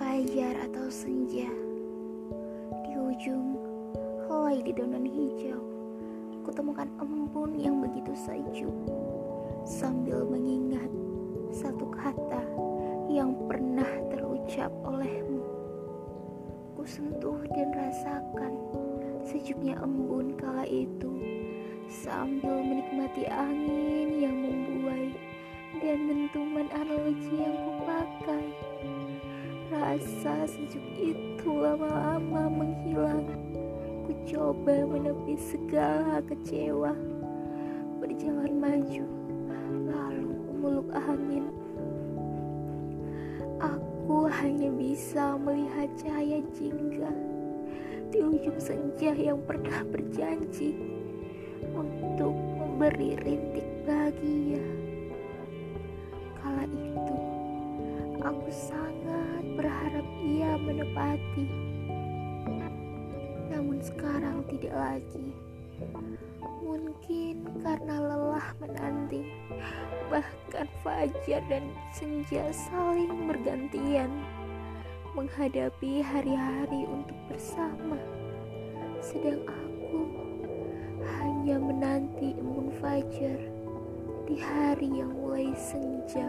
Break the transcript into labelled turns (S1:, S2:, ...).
S1: fajar atau senja. Di ujung helai di daun hijau kutemukan embun yang begitu sejuk. Sambil mengingat satu kata yang pernah terucap olehmu. Ku sentuh dan rasakan sejuknya embun kala itu. Sambil menikmati angin yang membuat Rasa sejuk itu lama-lama menghilang. Ku coba menepi segala kecewa. Berjalan maju, lalu meluk angin. Aku hanya bisa melihat cahaya jingga di ujung senja yang pernah berjanji untuk memberi rintik bahagia. Kala itu, aku sangat menepati. Namun sekarang tidak lagi. Mungkin karena lelah menanti, bahkan fajar dan senja saling bergantian menghadapi hari-hari untuk bersama. Sedang aku hanya menanti embun fajar di hari yang mulai senja.